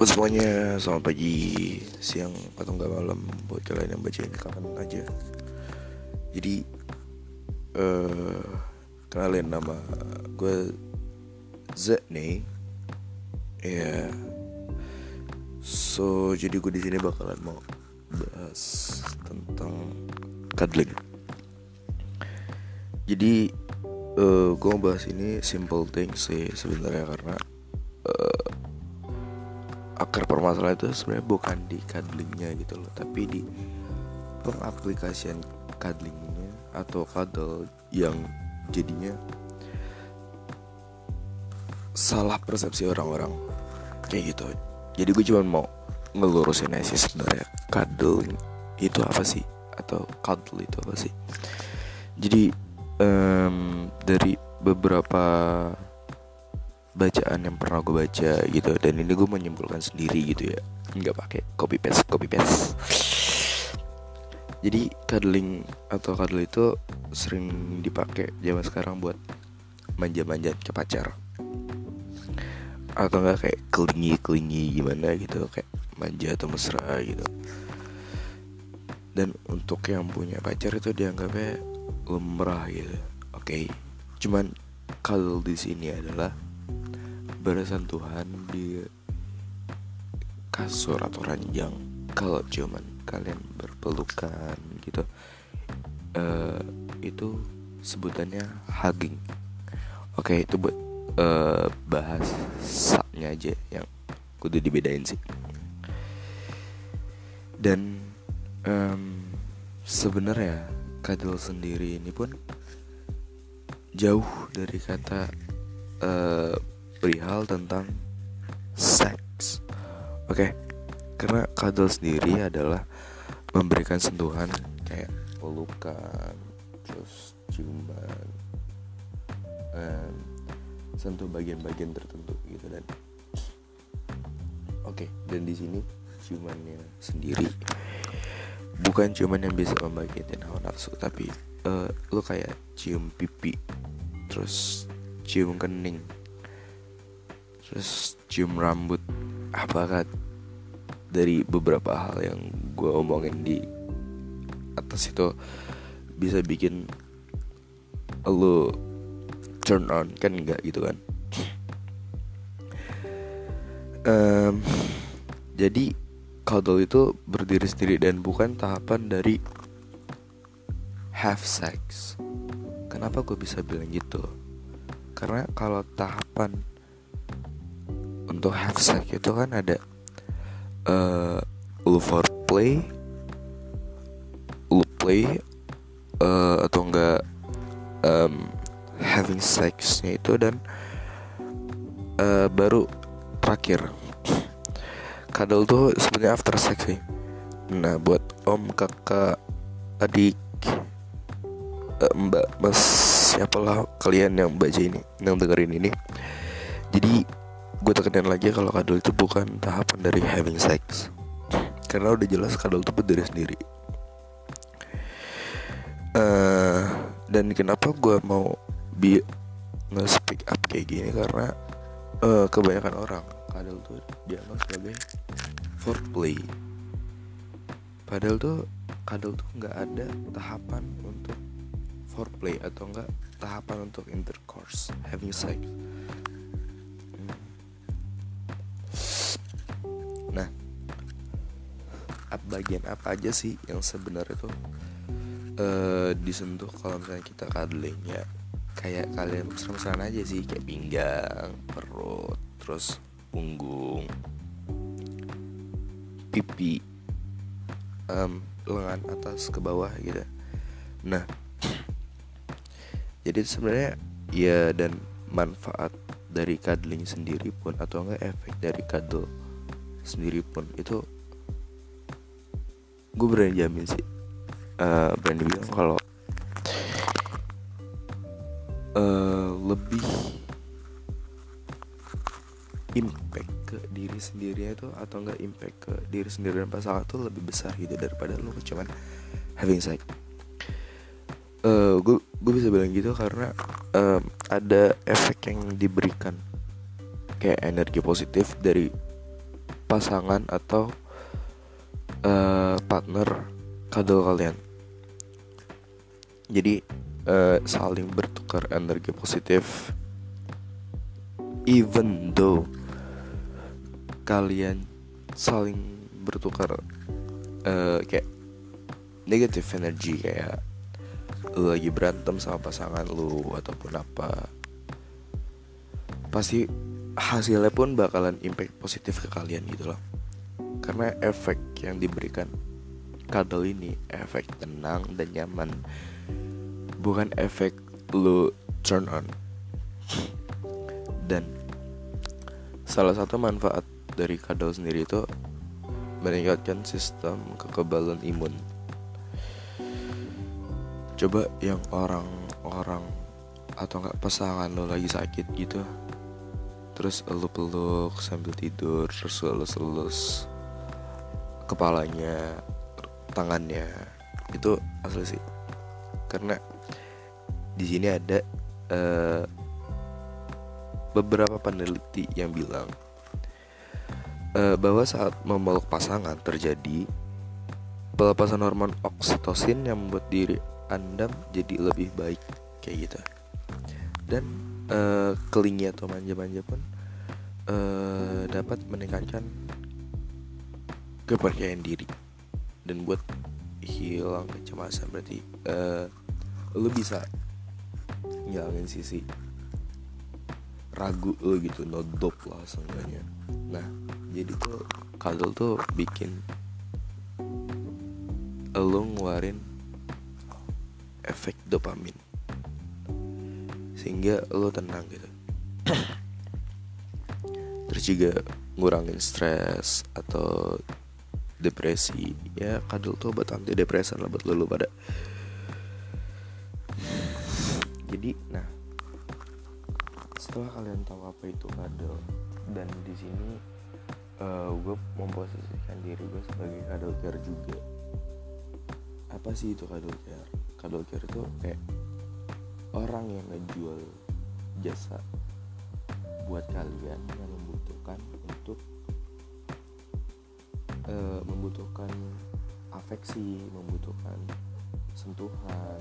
Buat semuanya, selamat pagi, siang, atau enggak malam. Buat kalian yang baca ini kapan aja. Jadi uh, Kenalin nama gue Z nih Ya. So, jadi gue di sini bakalan mau bahas tentang cuddling. Jadi uh, gue mau bahas ini simple thing sih sebenarnya karena akar permasalahan itu sebenarnya bukan di cuddlingnya gitu loh tapi di pengaplikasian cuddlingnya atau cuddle yang jadinya salah persepsi orang-orang. Kayak gitu. Jadi gue cuma mau ngelurusin aja sih sebenarnya cuddling itu apa sih? Atau cuddle itu apa sih? Jadi um, dari beberapa bacaan yang pernah gue baca gitu dan ini gue menyimpulkan sendiri gitu ya. Nggak pakai copy paste copy paste. Jadi cuddling atau cuddle itu sering dipakai zaman sekarang buat manja-manja ke pacar. Atau enggak kayak kelingi kelingi gimana gitu kayak manja atau mesra gitu. Dan untuk yang punya pacar itu dianggapnya lemrah gitu. Oke okay. cuman cuddle di sini adalah bersentuhan di kasur atau ranjang kalau cuman kalian berpelukan gitu uh, itu sebutannya hugging. Oke okay, itu buat uh, bahas saknya aja yang kudu dibedain sih. Dan um, sebenarnya kadal sendiri ini pun jauh dari kata uh, perihal tentang seks. Oke, karena cuddle sendiri adalah memberikan sentuhan kayak pelukan, terus ciuman, um, sentuh bagian-bagian tertentu gitu dan oke dan di sini ciumannya sendiri bukan ciuman yang bisa membangkitkan hawa nafsu tapi uh, lu kayak cium pipi terus cium kening terus cium rambut apakah dari beberapa hal yang gue omongin di atas itu bisa bikin lo turn on kan enggak gitu kan? Um, jadi cuddle itu berdiri sendiri dan bukan tahapan dari have sex. Kenapa gue bisa bilang gitu? Karena kalau tahapan untuk sex itu kan ada uh, lu foreplay lu play uh, atau enggak um, having sexnya itu dan uh, baru terakhir. Kadal tuh sebenarnya after sex sih. Nah buat om kakak adik mbak mas siapalah kalian yang baca ini yang dengerin ini. Jadi gue tekenin lagi kalau kadal itu bukan tahapan dari having sex. Karena udah jelas kadal itu berdiri sendiri. Uh, dan kenapa gue mau bi nge-speak up kayak gini? Karena uh, kebanyakan orang kadal tuh dianggap sebagai foreplay. Padahal tuh kadal tuh nggak ada tahapan untuk foreplay atau enggak tahapan untuk intercourse having sex bagian apa aja sih yang sebenarnya tuh uh, disentuh kalau misalnya kita cuddling ya kayak kalian mesra-mesraan aja sih kayak pinggang, perut, terus punggung, pipi, um, lengan atas ke bawah gitu. Nah, jadi sebenarnya ya dan manfaat dari cuddling sendiri pun atau enggak efek dari cuddle sendiri pun itu gue berani jamin sih. Uh, berani bilang kalau uh, lebih impact ke diri sendiri itu atau enggak impact ke diri sendiri dan pasangan tuh lebih besar gitu daripada lo cuman having sex. Uh, gue gue bisa bilang gitu karena um, ada efek yang diberikan. Kayak energi positif dari pasangan atau uh, partner kadal kalian. Jadi uh, saling bertukar energi positif. Even though kalian saling bertukar uh, kayak negatif energi kayak lu lagi berantem sama pasangan lu ataupun apa pasti hasilnya pun bakalan impact positif ke kalian gitu loh karena efek yang diberikan kadal ini efek tenang dan nyaman. Bukan efek lu turn on. Dan salah satu manfaat dari kadal sendiri itu meningkatkan sistem kekebalan imun. Coba yang orang-orang atau nggak pasangan lo lagi sakit gitu terus lu peluk sambil tidur terus elus-elus kepalanya tangannya itu asli sih. Karena di sini ada uh, beberapa peneliti yang bilang uh, bahwa saat memeluk pasangan terjadi pelepasan hormon oksitosin yang membuat diri anda jadi lebih baik kayak gitu. Dan uh, kelingi atau manja-manja pun uh, dapat meningkatkan kepercayaan diri. Dan buat hilang kecemasan berarti uh, lu bisa ngilangin sisi ragu lo gitu nodop lah seenggaknya. Nah jadi tuh kadal tuh bikin lo ngeluarin efek dopamin. Sehingga lo tenang gitu. Terus juga ngurangin stres atau depresi. Ya kadal tuh obat anti depresan lah buat lo, pada. Jadi nah setelah kalian tahu apa itu kadal dan di sini uh, gue memposisikan diri gue sebagai kadal care juga. Apa sih itu kadal care? Kadal care itu kayak orang yang ngejual jasa buat kalian yang membutuhkan untuk uh, membutuhkan afeksi, membutuhkan sentuhan,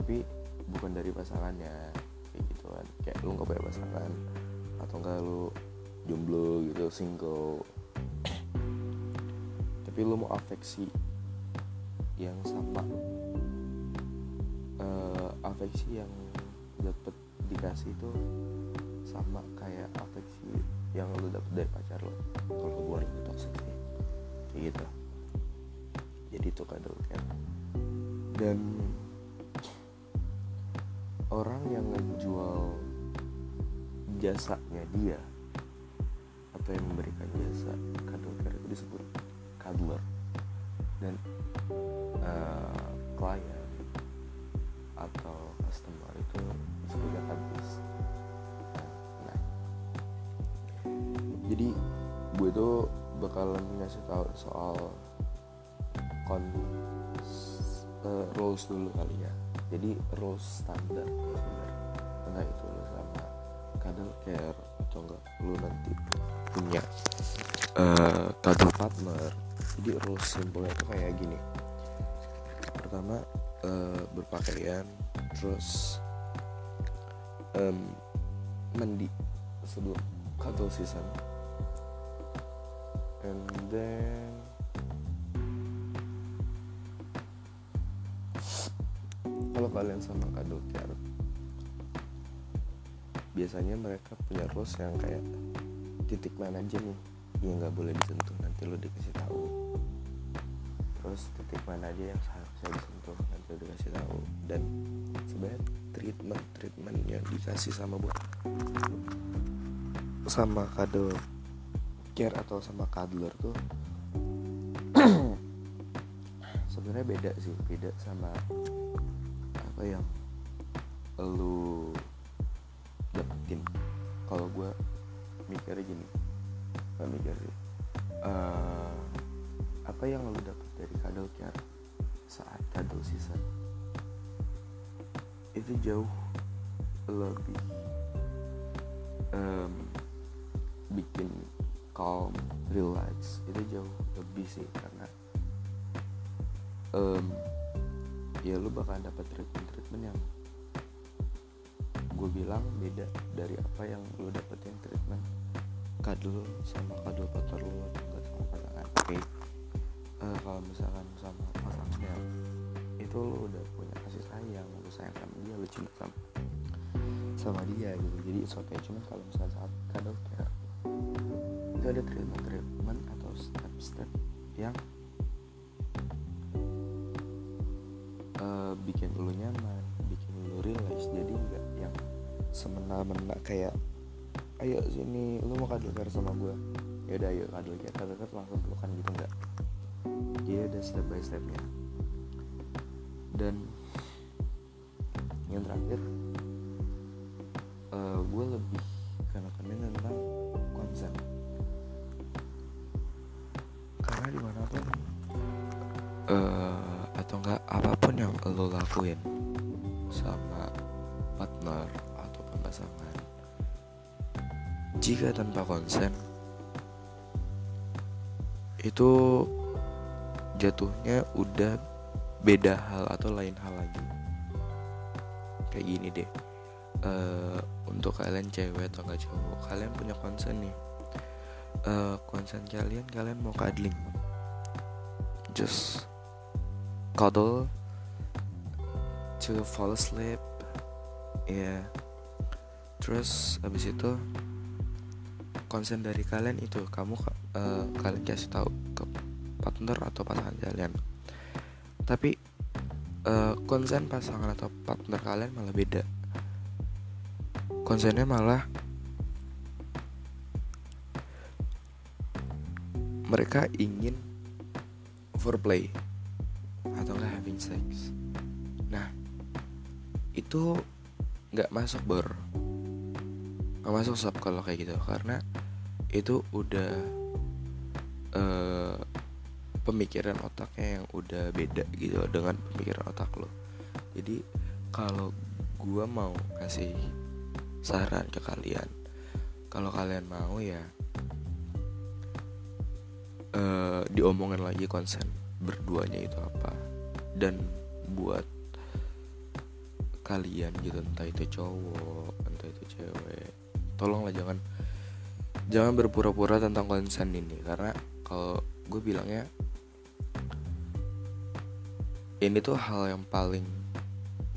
tapi bukan dari pasangannya kayak gitu kan. Kayak lu nggak punya pasangan atau enggak lu jomblo gitu single. Tapi lu mau afeksi yang sama. Afeksi yang dapet dikasih itu sama kayak afeksi yang lu dapet dari pacar lo kalau gue itu toxic sih kayak gitu. Jadi itu kadal kan. Dan orang yang ngejual jasanya dia atau yang memberikan jasa kadal care itu disebut cuddler. Dan uh, klien atau customer jadi gue itu bakalan ngasih tahu soal kon uh, rules dulu kali ya. Jadi rules standar. Ya entah itu sama kadal care atau enggak lu nanti punya uh, kadal partner. Jadi rules simpelnya itu kayak gini. Pertama uh, berpakaian terus um, mandi sebelum cuddle season and then kalau kalian sama cuddle care biasanya mereka punya rules yang kayak titik mana aja nih yang nggak boleh disentuh nanti lo dikasih tahu. Terus titik mana aja yang seharusnya disentuh nanti lo dikasih tahu. Dan sebenarnya treatment treatment yang dikasih sama buat sama kado care atau sama cuddler tuh sebenarnya beda sih beda sama apa yang lu dapetin. Kalau gue mikirnya gini gak mikir sih uh, apa yang lu dapet dari cuddle care saat cuddle season? Itu jauh lebih um, bikin calm relax. Itu jauh lebih sih karena um, ya lu bakal dapat treatment treatment yang gue bilang beda dari apa yang lu dapetin treatment kadul sama kadul kotor lu enggak sama pasangan. Oke okay. uh, kalau misalkan sama pasangan ya itu lu udah punya kasih sayang lu sayang sama dia lu cinta sama sama dia gitu. Jadi oke okay. Cuma kalau misalkan saat kadul care itu ada treatment treatment atau step step yang uh, bikin lu nyaman bikin lu realize jadi enggak yang semena-mena kayak ayo sini lu mau kadal care sama gue ya udah ayo kadal care kadal care langsung pelukan gitu enggak jadi ada step by stepnya. Dan yang terakhir uh, eh, gue lebih lo lakuin sama partner ataupun pasangan jika tanpa konsen itu jatuhnya udah beda hal atau lain hal lagi. Kayak gini deh uh, untuk kalian cewek atau enggak cowok kalian punya konsen nih. Uh, konsen kalian kalian mau cuddling. Just cuddle to fall asleep. Ya yeah. terus habis itu konsen dari kalian itu kamu uh, kalian kasih tahu ke partner atau pasangan kalian. Tapi uh, konsen pasangan atau partner kalian malah beda. Konsennya malah mereka ingin foreplay atau enggak having sex itu nggak masuk ber nggak masuk sob kalau kayak gitu. Karena itu udah uh, pemikiran otaknya yang udah beda gitu dengan pemikiran otak lo. Jadi kalau gue mau kasih saran ke kalian kalau kalian mau ya uh, diomongin lagi konsen berduanya itu apa. Dan buat kalian gitu entah itu cowok entah itu cewek. Tolonglah jangan jangan berpura-pura tentang konsen ini karena kalau gue bilangnya ini tuh hal yang paling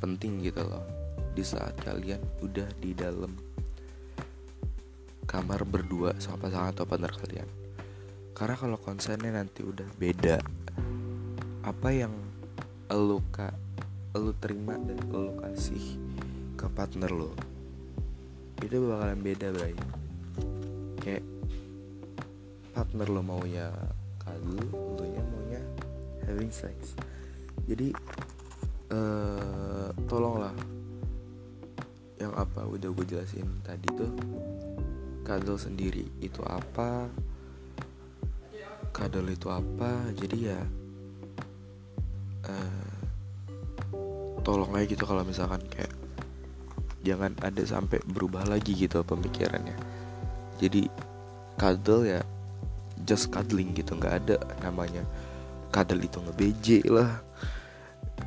penting gitu loh di saat kalian udah di dalam kamar berdua sama pasangan atau partner kalian. Karena kalau konsennya nanti udah beda apa yang lo kak lo terima dan lo kasih ke partner lo itu bakalan beda bray. Kayak partner lo maunya kado lo nya maunya having sex. Jadi uh, tolonglah. Yang apa udah gue jelasin tadi tuh kadal sendiri itu apa? Kadal itu apa? Jadi ya uh, tolong aja gitu kalau misalkan kayak jangan ada sampai berubah lagi gitu pemikirannya. Jadi kadal ya just cuddling gitu nggak ada namanya. Kadal itu ngebeje lah.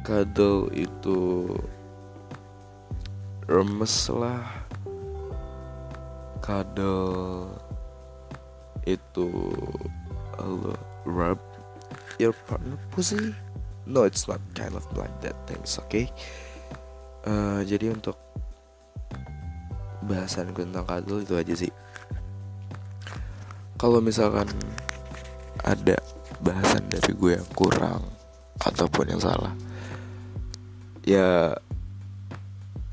Cuddle itu remes lah. Cuddle itu lo rub your partner pussy no it's not kind of like that things oke okay? uh, jadi untuk bahasan tentang cuddle itu aja sih. Kalau misalkan ada bahasan dari gue yang kurang ataupun yang salah ya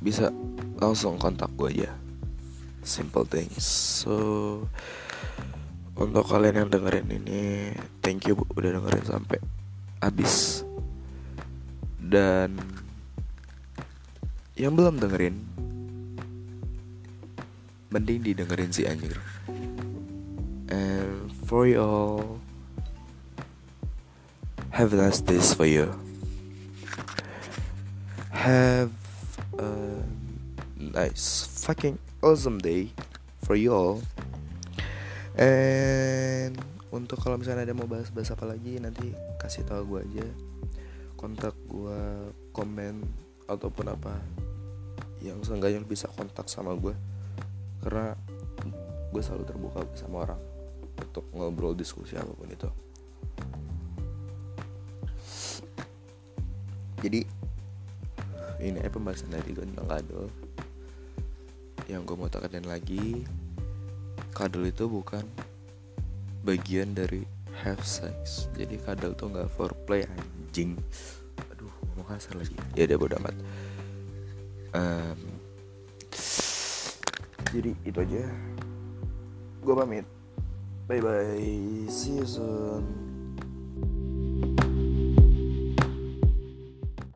bisa langsung kontak gue aja. Simple things. So untuk kalian yang dengerin ini thank you udah dengerin sampai habis dan yang belum dengerin mending didengerin si anjir and for you all have a nice days for you. Have a nice fucking awesome day for you all and untuk kalau misalnya ada mau bahas-bahas apa lagi nanti kasih tahu gue aja. Kontak gue komen ataupun apa yang seenggaknya bisa kontak sama gue karena gue selalu terbuka sama orang untuk ngobrol diskusi apa pun itu. Jadi ini eh pembahasan dari gue tentang kadal yang gue mau tekenin lagi kadal itu bukan bagian dari have sex. Jadi kadal tuh nggak foreplay anjing mau kasar lagi. Ya udah bodo amat. Um, jadi itu aja. Gue pamit. Bye bye see you soon